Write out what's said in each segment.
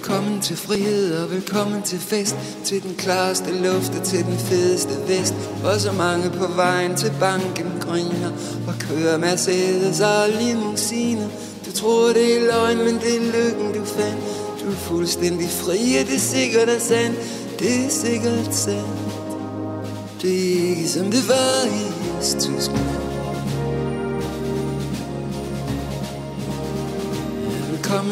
Velkommen til frihed og velkommen til fest. Til den klareste luft og til den fedeste vest. Og så mange på vejen til banken griner. Og kører Mercedes og limousiner Du tror det er løgn, men det er lykken du fandt. Du er fuldstændig fri, og det er sikkert er sandt Det er sikkert sandt. Det er ikke som det var i Østtyskland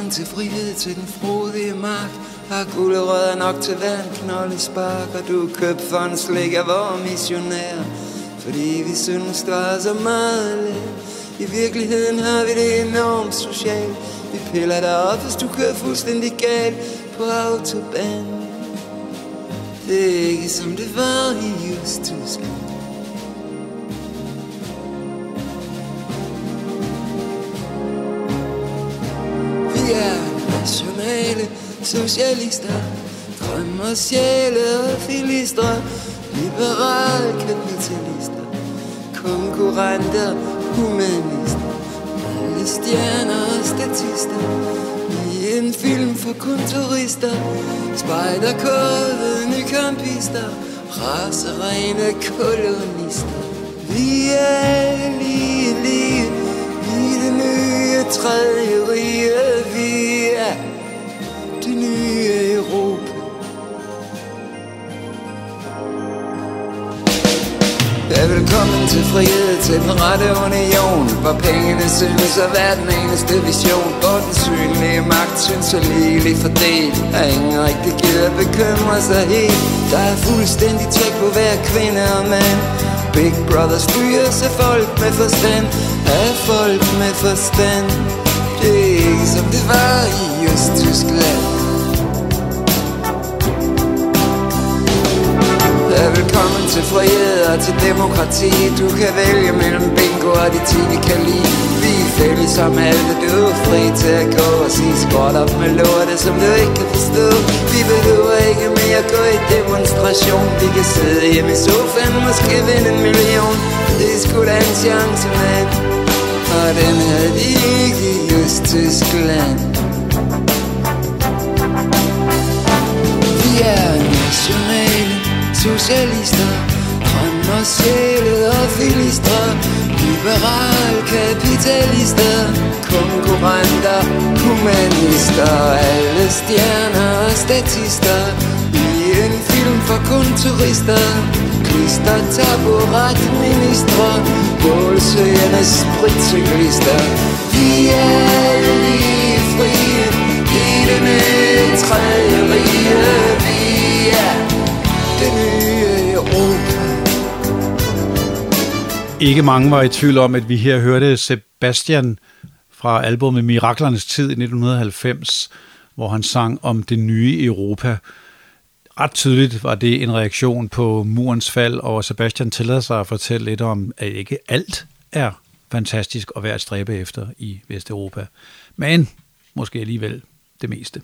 Velkommen til frihed til den frodige mark Har gulerødder nok til hver en knoldespark Og du er købt for en slik af vores missionær. Fordi vi synes, du er så meget let I virkeligheden har vi det enormt socialt. Vi piller dig op, hvis du kører fuldstændig galt På autobahn. Det er ikke som det var i Østtyskland. Nationale socialister. Drømmer sjæle og filister Liberale kapitalister. Konkurrenter, humanister. Alle stjerner og statister. I en film for kun turister. Spejderkodende kampister Raserene kolonister. Vi er alle lige, lige I det nye tredje rige. Vi er Ja, velkommen til frihed, til den rette union. Hvor pengene synes at være den eneste vision. Hvor den synlige magt synes at ligelig fordelt Og ingen rigtig gider bekymre sig helt. Der er fuldstændig tjek på hver kvinde og mand. Big Brother styrer sig folk med forstand. Af folk med forstand. Det er ikke som det var i Østtyskland. Velkommen til frihed og til demokrati. Du kan vælge mellem bingo og de ting, vi kan lide Vi er fælles som alle, du er fri til at gå og sige skråt op med lorte, som du ikke kan forstå. Vi behøver ikke mere gå i demonstration. Vi kan sidde hjemme i sofaen, måske vinde en million. Det er sgu da en chance, mand. Og den havde de ikke i Østtyskland Vi er nationale socialister Drømmer sjæle og filister Liberal kapitalister Konkurrenter, humanister Alle stjerner og statister. I en film for kun turister Klister, taburet, ministre Bålsøgerne, spritcyklister. Vi er lige frie I det nye tredje rige. Vi Ikke mange var i tvivl om, at vi her hørte Sebastian fra albumet Miraklernes Tid i 1990, hvor han sang om det nye Europa. Ret tydeligt var det en reaktion på murens fald, og Sebastian tillader sig at fortælle lidt om, at ikke alt er fantastisk og værd at stræbe efter i Vesteuropa. Men måske alligevel det meste.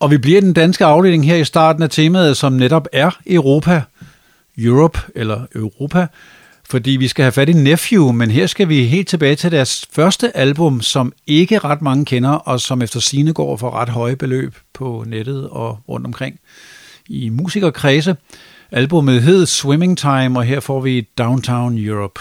Og vi bliver den danske afdeling her i starten af temaet, som netop er Europa, Europe eller Europa, fordi vi skal have fat i Nephew, men her skal vi helt tilbage til deres første album, som ikke ret mange kender, og som efter sine går for ret høje beløb på nettet og rundt omkring i musikerkredse. Albummet hed Swimming Time, og her får vi Downtown Europe.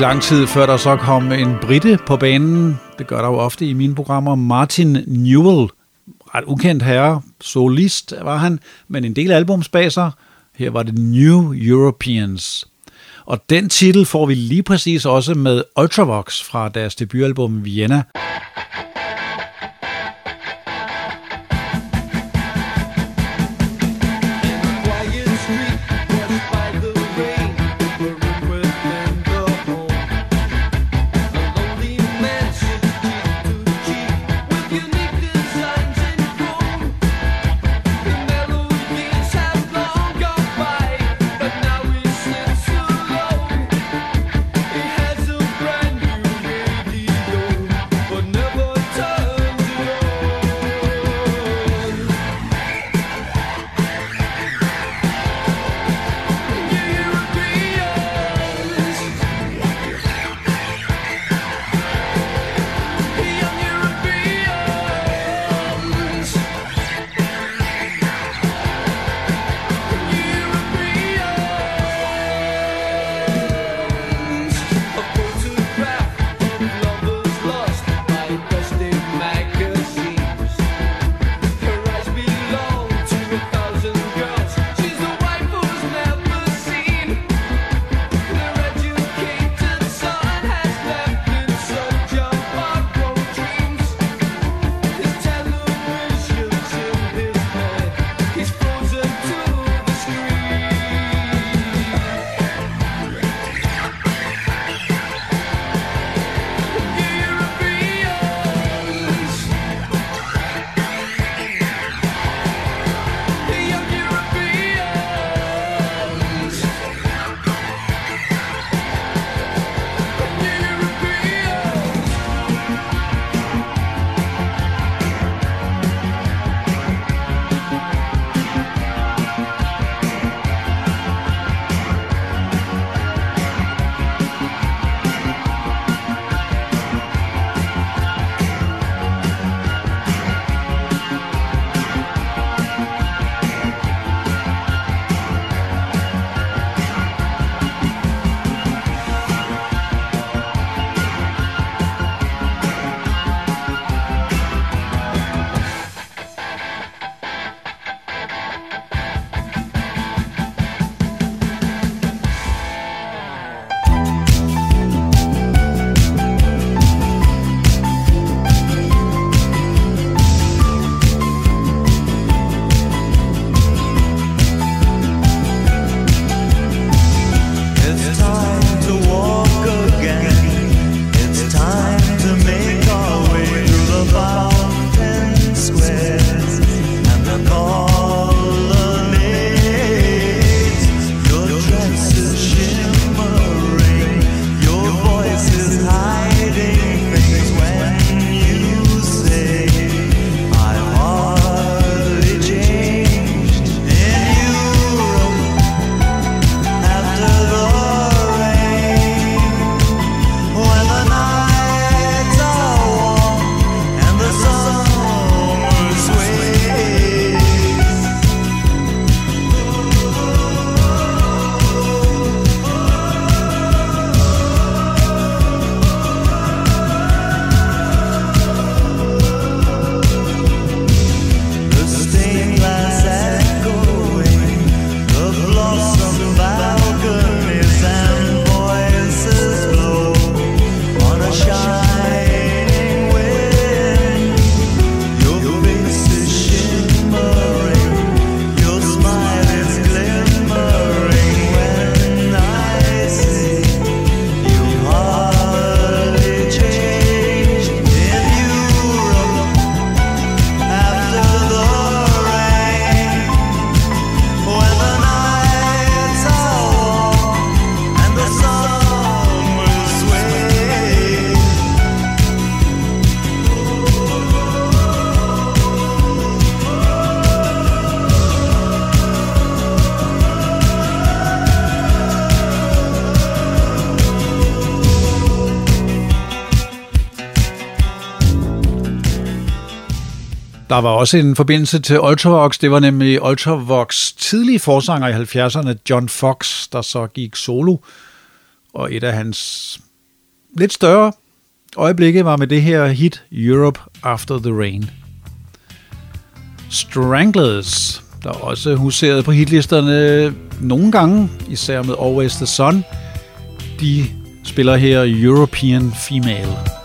ikke lang tid, før der så kom en britte på banen. Det gør der jo ofte i mine programmer. Martin Newell, ret ukendt herre, solist var han, men en del albums bag sig. Her var det New Europeans. Og den titel får vi lige præcis også med Ultravox fra deres debutalbum Vienna. var også en forbindelse til Ultravox. Det var nemlig Ultravox tidlige forsanger i 70'erne, John Fox, der så gik solo. Og et af hans lidt større øjeblikke var med det her hit Europe After the Rain. Stranglers, der også huserede på hitlisterne nogle gange, især med Always the Sun, de spiller her European Female.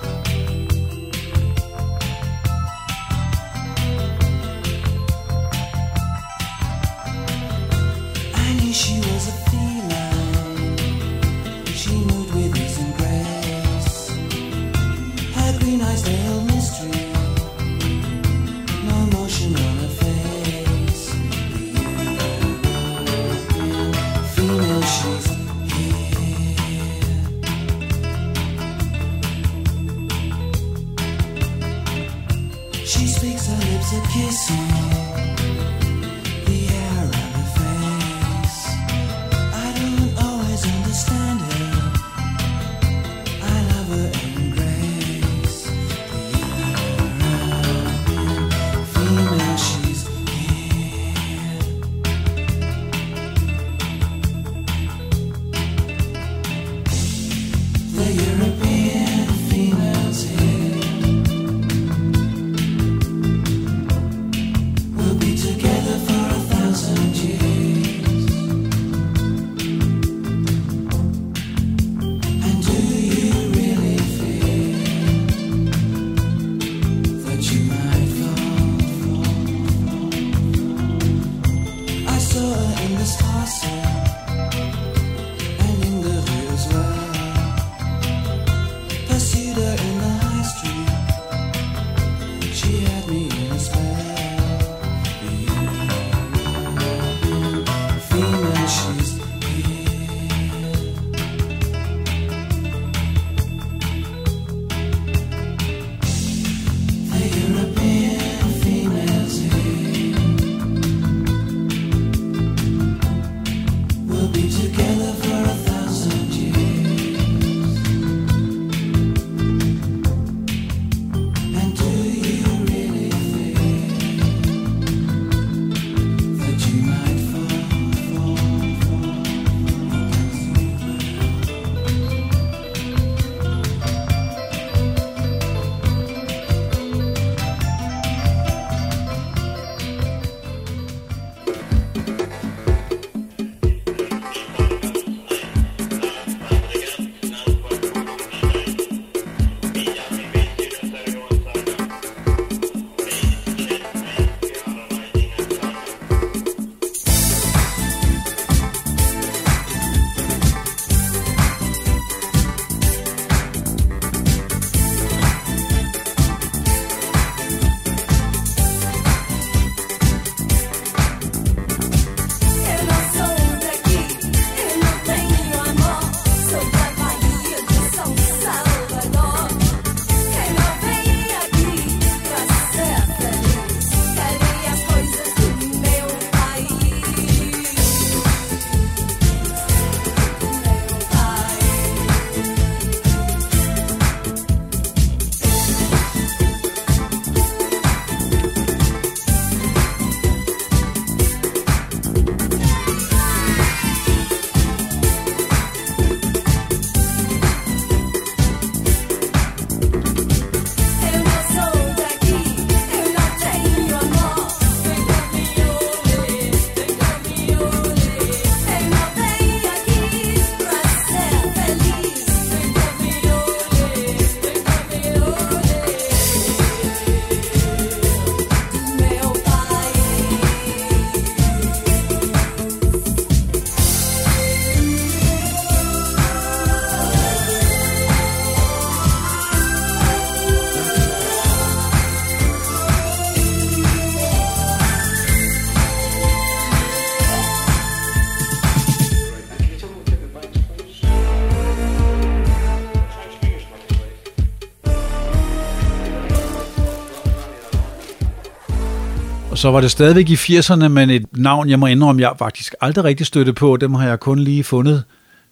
Og så var det stadigvæk i 80'erne, men et navn, jeg må indrømme, jeg faktisk aldrig rigtig støtte på. Dem har jeg kun lige fundet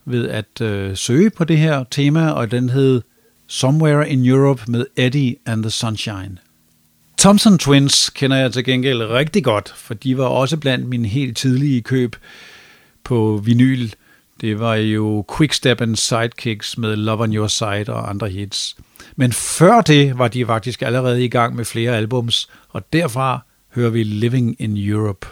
ved at øh, søge på det her tema, og den hed Somewhere in Europe med Eddie and the Sunshine. Thompson Twins kender jeg til gengæld rigtig godt, for de var også blandt mine helt tidlige køb på vinyl. Det var jo Quickstep and Sidekicks med Love on Your Side og andre hits. Men før det var de faktisk allerede i gang med flere albums, og derfra hører vi Living in Europe.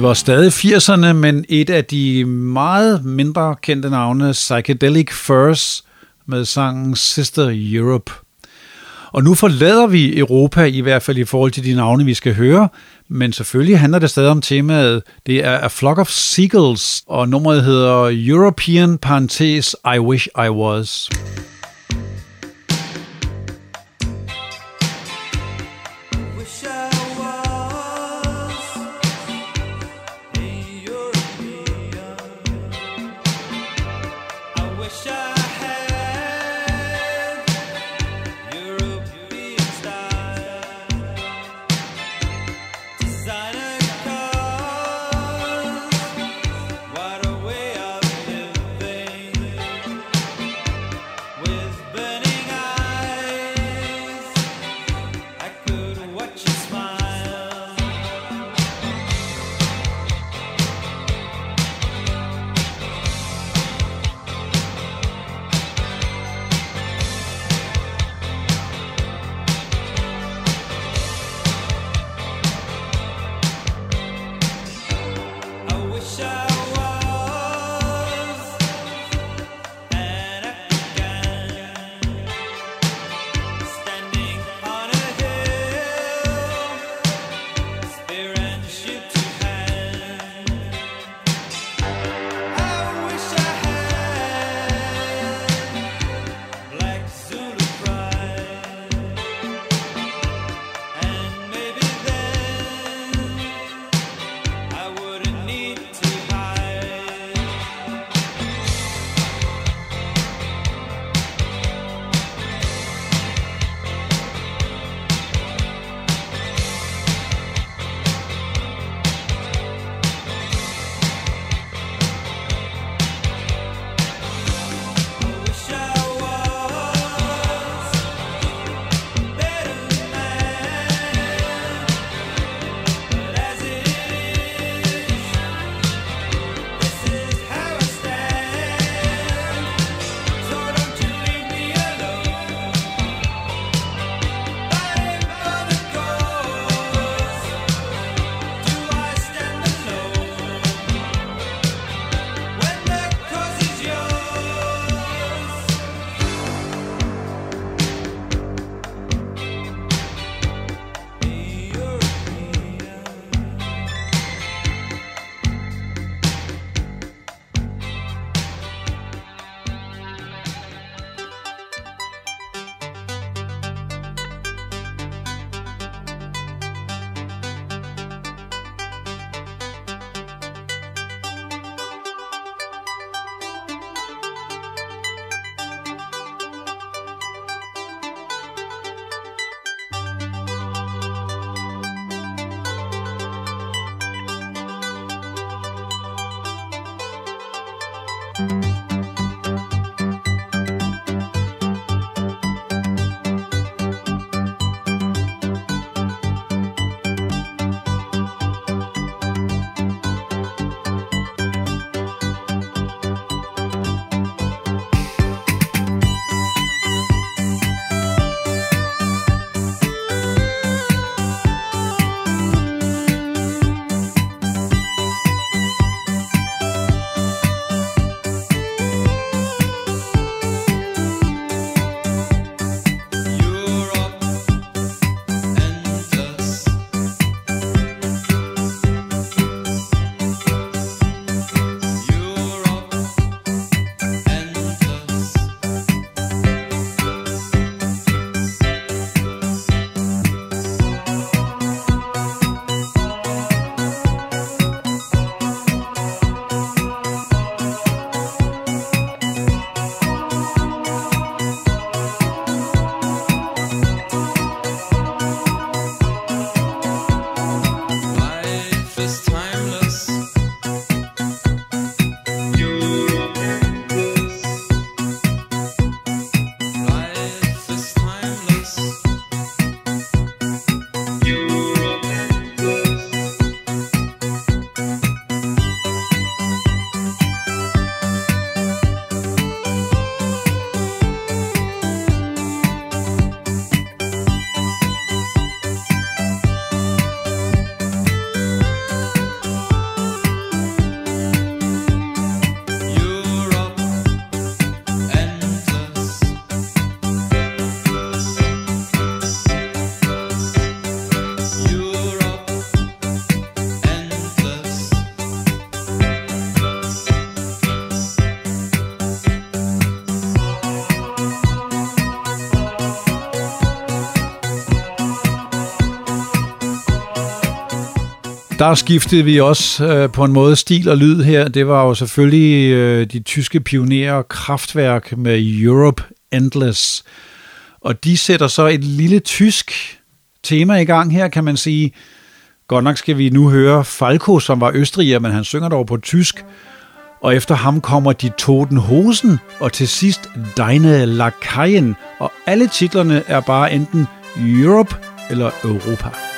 Det var stadig 80'erne, men et af de meget mindre kendte navne, Psychedelic Furs, med sangen Sister Europe. Og nu forlader vi Europa, i hvert fald i forhold til de navne, vi skal høre, Men selvfølgelig handler det stadig om temaet. Det er A Flock of Seagulls, og nummeret hedder European parentes I Wish I Was. Der skiftede vi også øh, på en måde stil og lyd her. Det var jo selvfølgelig øh, de tyske pionerer Kraftværk med Europe Endless. Og de sætter så et lille tysk tema i gang her, kan man sige. Godt nok skal vi nu høre Falco, som var østriger, men han synger dog på tysk. Og efter ham kommer de Toten Hosen, og til sidst Deine Lakaien. Og alle titlerne er bare enten Europe eller Europa.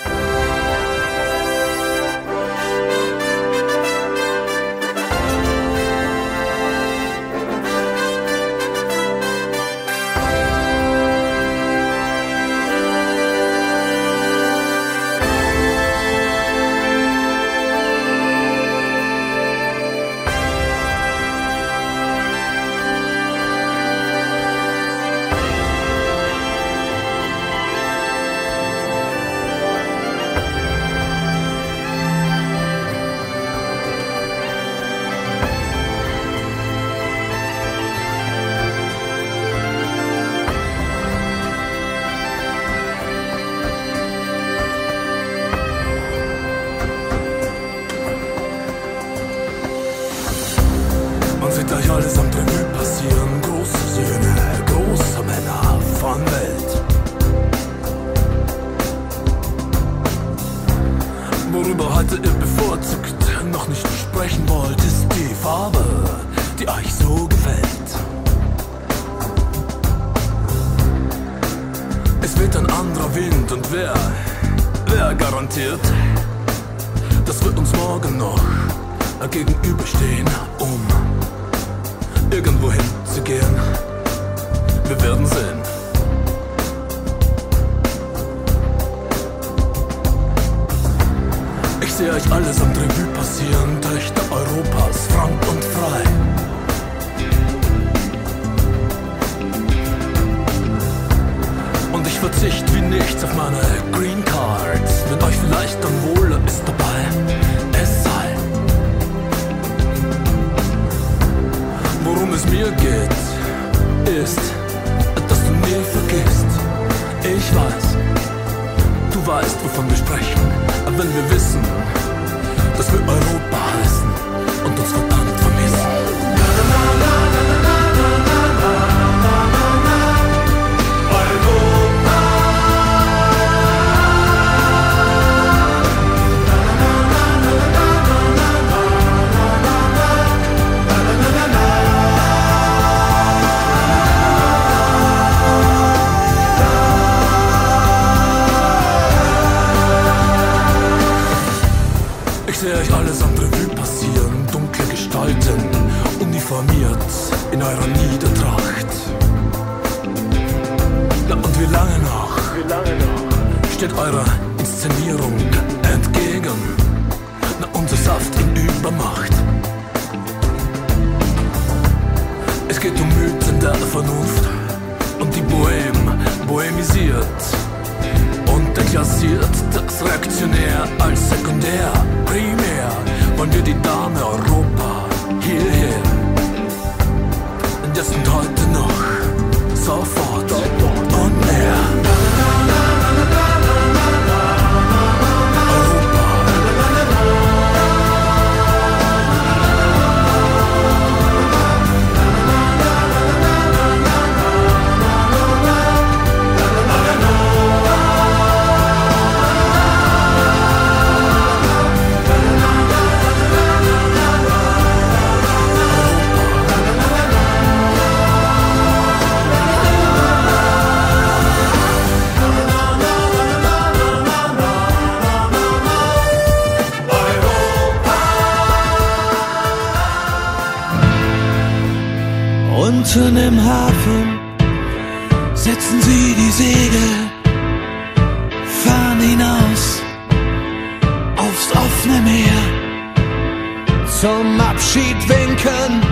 Abschied winken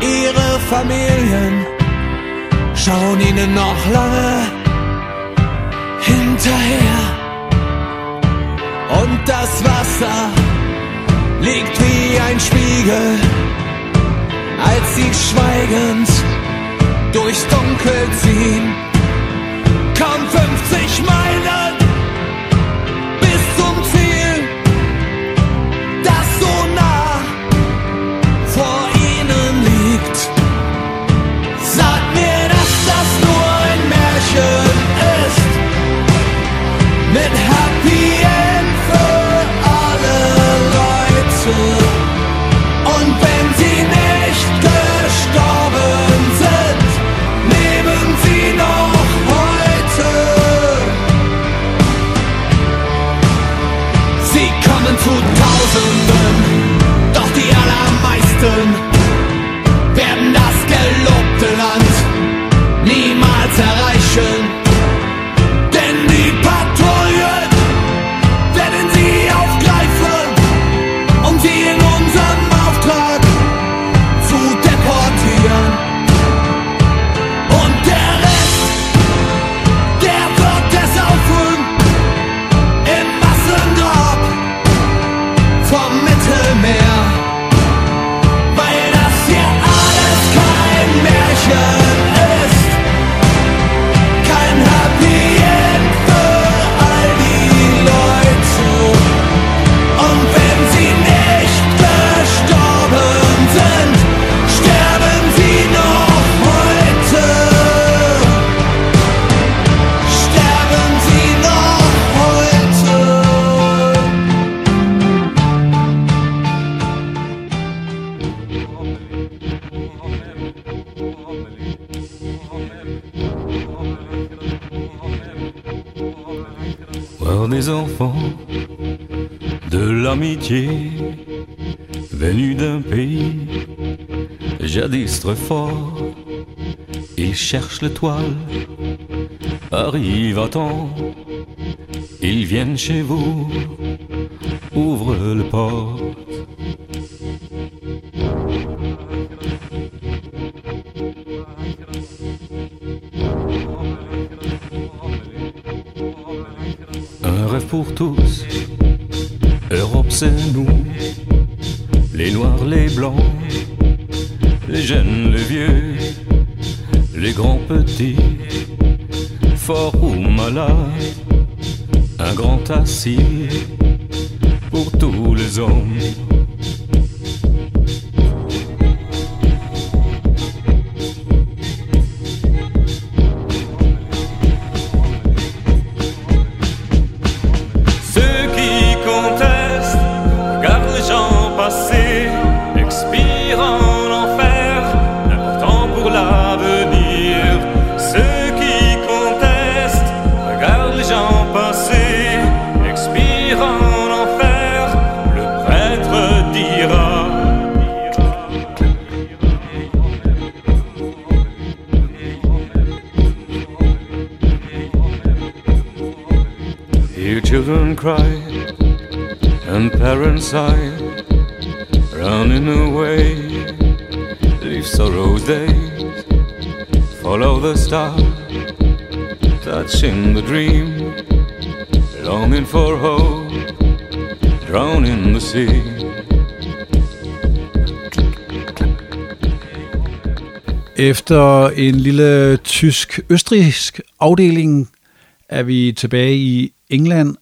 ihre Familien, schauen ihnen noch lange hinterher. Und das Wasser liegt wie ein Spiegel als sie schweigend durchs Dunkel ziehen. Kaum 50 Meilen Enfants de l'amitié venus d'un pays jadis très fort. Ils cherchent l'étoile, arrivent à temps, ils viennent chez vous, ouvrent le port. Tous, Europe c'est nous, les noirs, les blancs, les jeunes, les vieux, les grands petits, forts ou malades, un grand assis running away. Leave sorrow's days, follow the star, touching the dream, longing for hope, drown in the sea. Efter en lille tysk-østrisk afdeling er vi tilbage i England,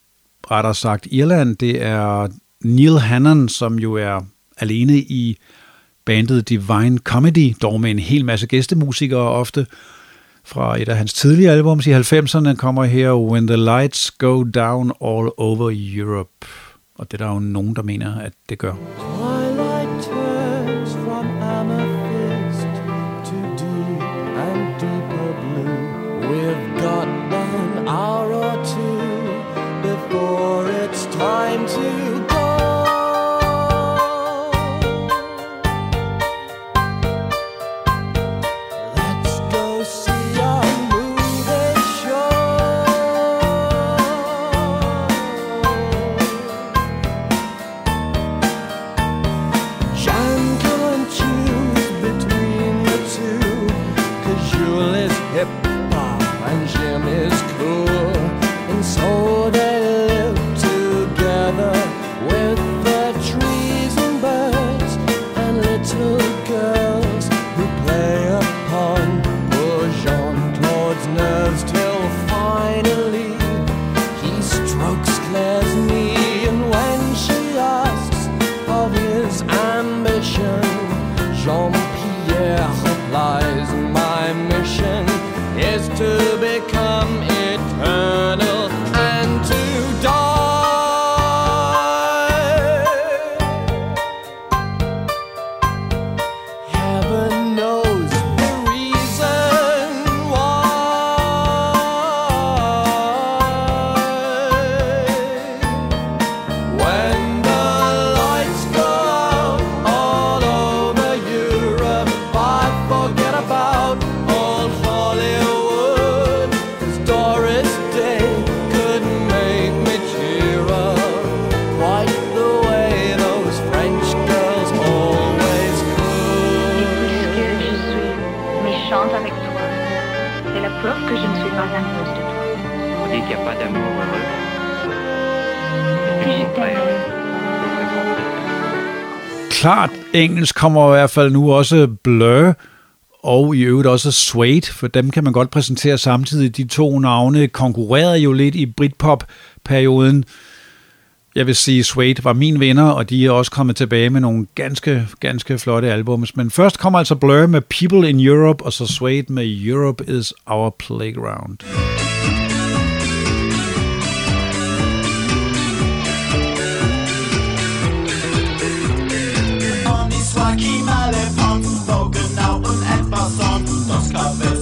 rettere sagt Irland. Det er Neil Hannon, som jo er alene i bandet Divine Comedy, dog med en hel masse gæstemusikere ofte. Fra et af hans tidlige albums i 90'erne kommer her When the Lights Go Down All Over Europe. Og det er der jo nogen, der mener, at det gør. Twilight turns from amethyst to deep and deeper blue. We've got an hour or two before it's time to is to become engelsk kommer i hvert fald nu også Blur, og i øvrigt også Suede, for dem kan man godt præsentere samtidig. De to navne konkurrerede jo lidt i Britpop-perioden. Jeg vil sige, Suede var min vinder, og de er også kommet tilbage med nogle ganske, ganske flotte albums. Men først kommer altså Blur med People in Europe, og så Suede med Europe is Our Playground. Cause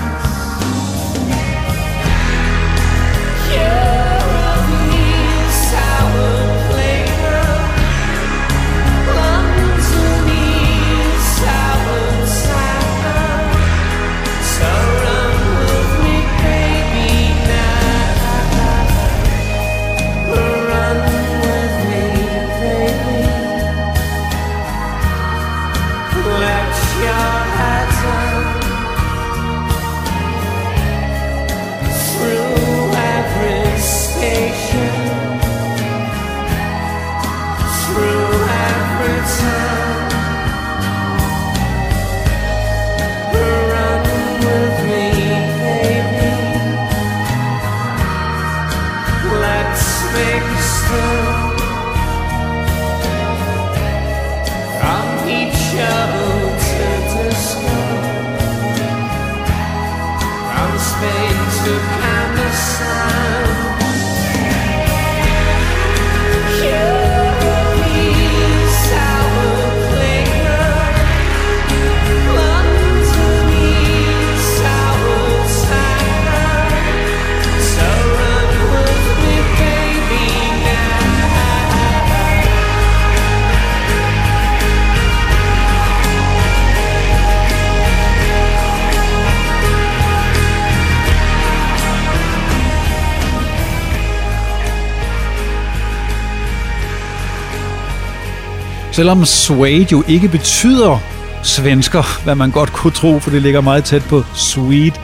Selvom Swade jo ikke betyder svensker, hvad man godt kunne tro, for det ligger meget tæt på sweet,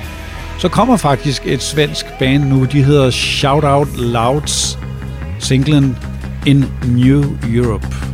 så kommer faktisk et svensk band nu. De hedder Shout Out Louds. Singlen In New Europe.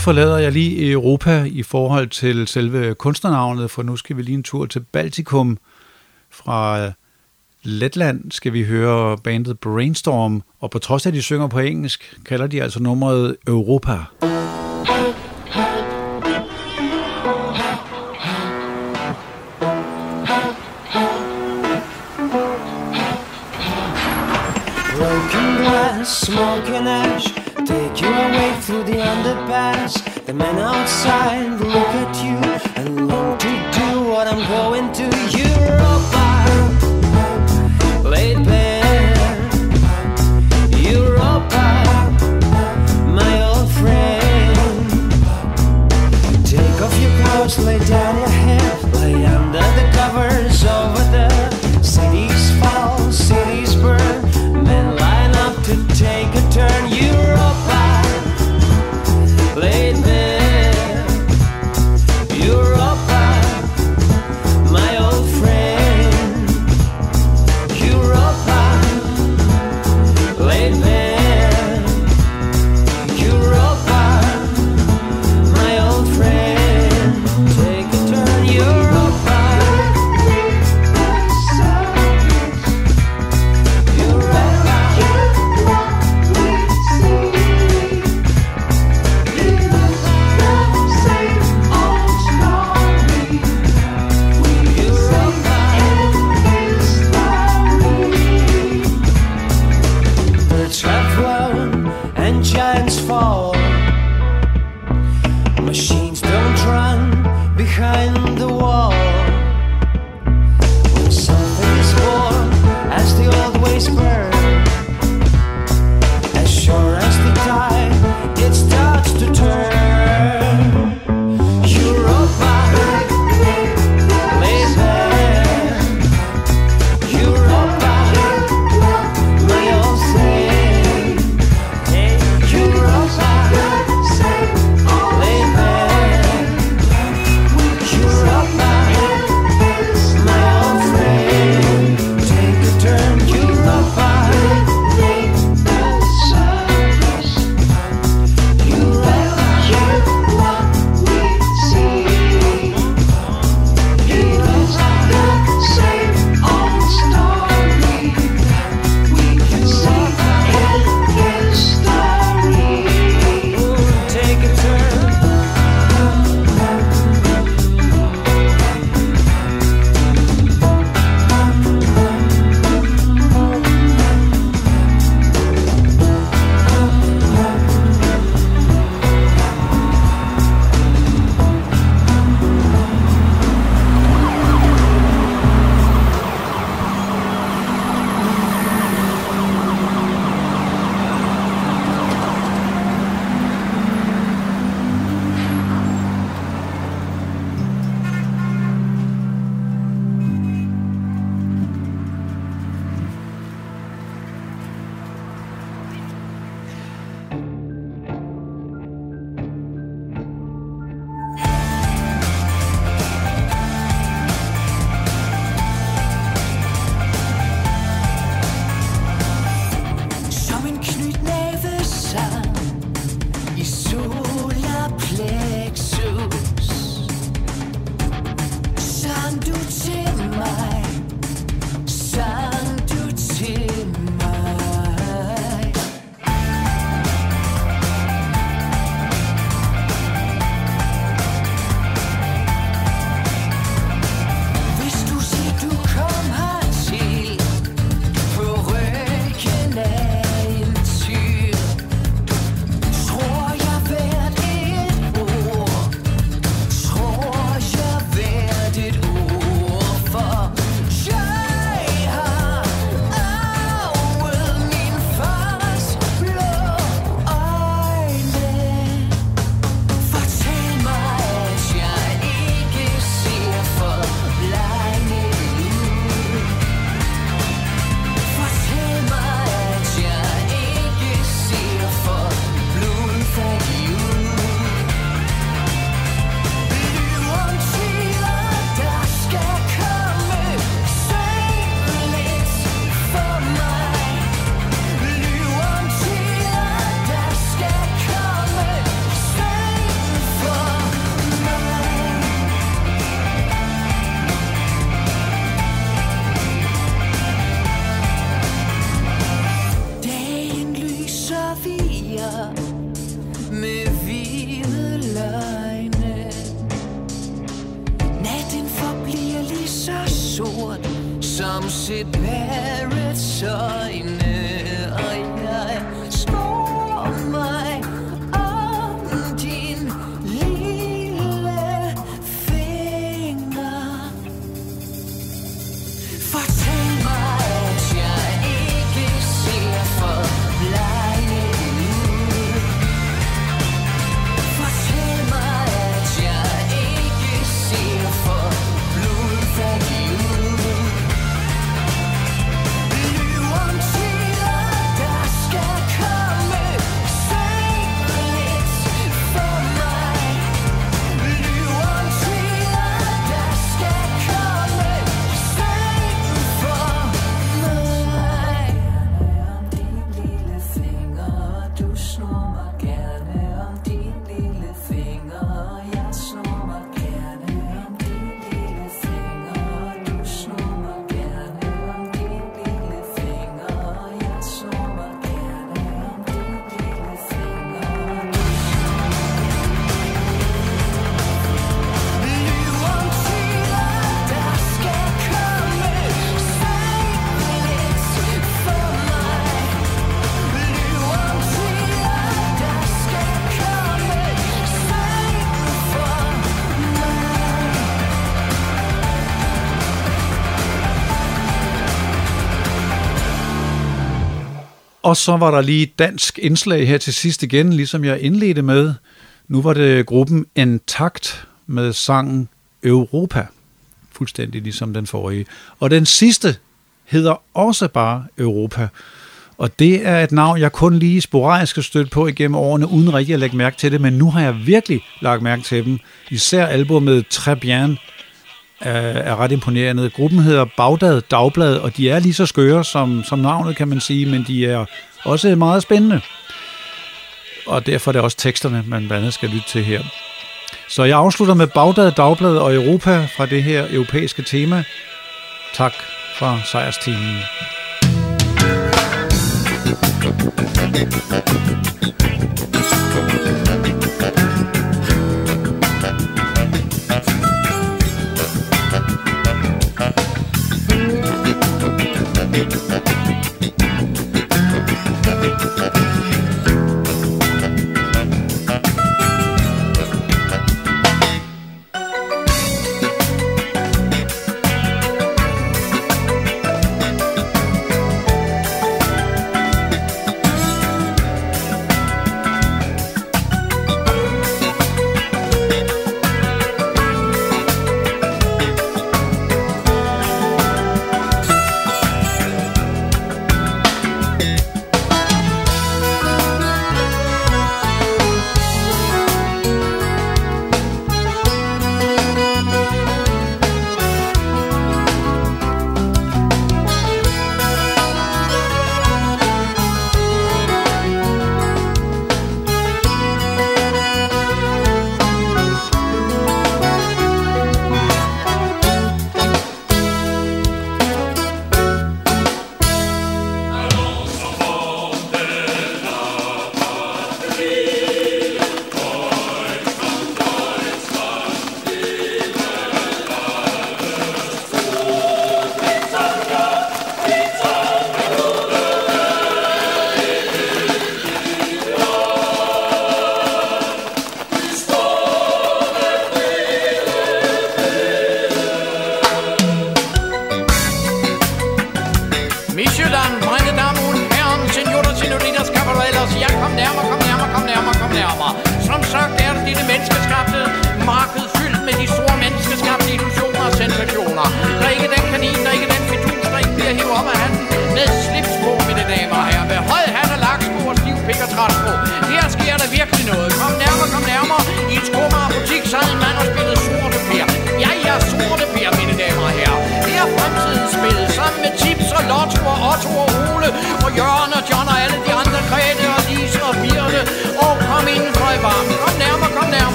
forlader jeg lige Europa i forhold til selve kunstnernavnet, for nu skal vi lige en tur til Baltikum. Fra Letland skal vi høre bandet Brainstorm, og på trods af, at de synger på engelsk, kalder de altså nummeret Europa. Smoking ash take you away through the underpass. The men outside look at you and long to do what I'm going to. Og så var der lige et dansk indslag her til sidst igen, ligesom jeg indledte med. Nu var det gruppen Intakt med sangen Europa. Fuldstændig ligesom den forrige. Og den sidste hedder også bare Europa. Og det er et navn, jeg kun lige sporadisk har stødt på igennem årene, uden rigtig at lægge mærke til det, men nu har jeg virkelig lagt mærke til dem. Især albumet Très Bien øh, er ret imponerende. Gruppen hedder Bagdad Dagblad, og de er lige så skøre som, som navnet, kan man sige, men de er også meget spændende. Og derfor er det også teksterne, man blandt andet skal lytte til her. Så jeg afslutter med Bagdad Dagblad og Europa fra det her europæiske tema. Tak fra sejrsteamen. Thank you.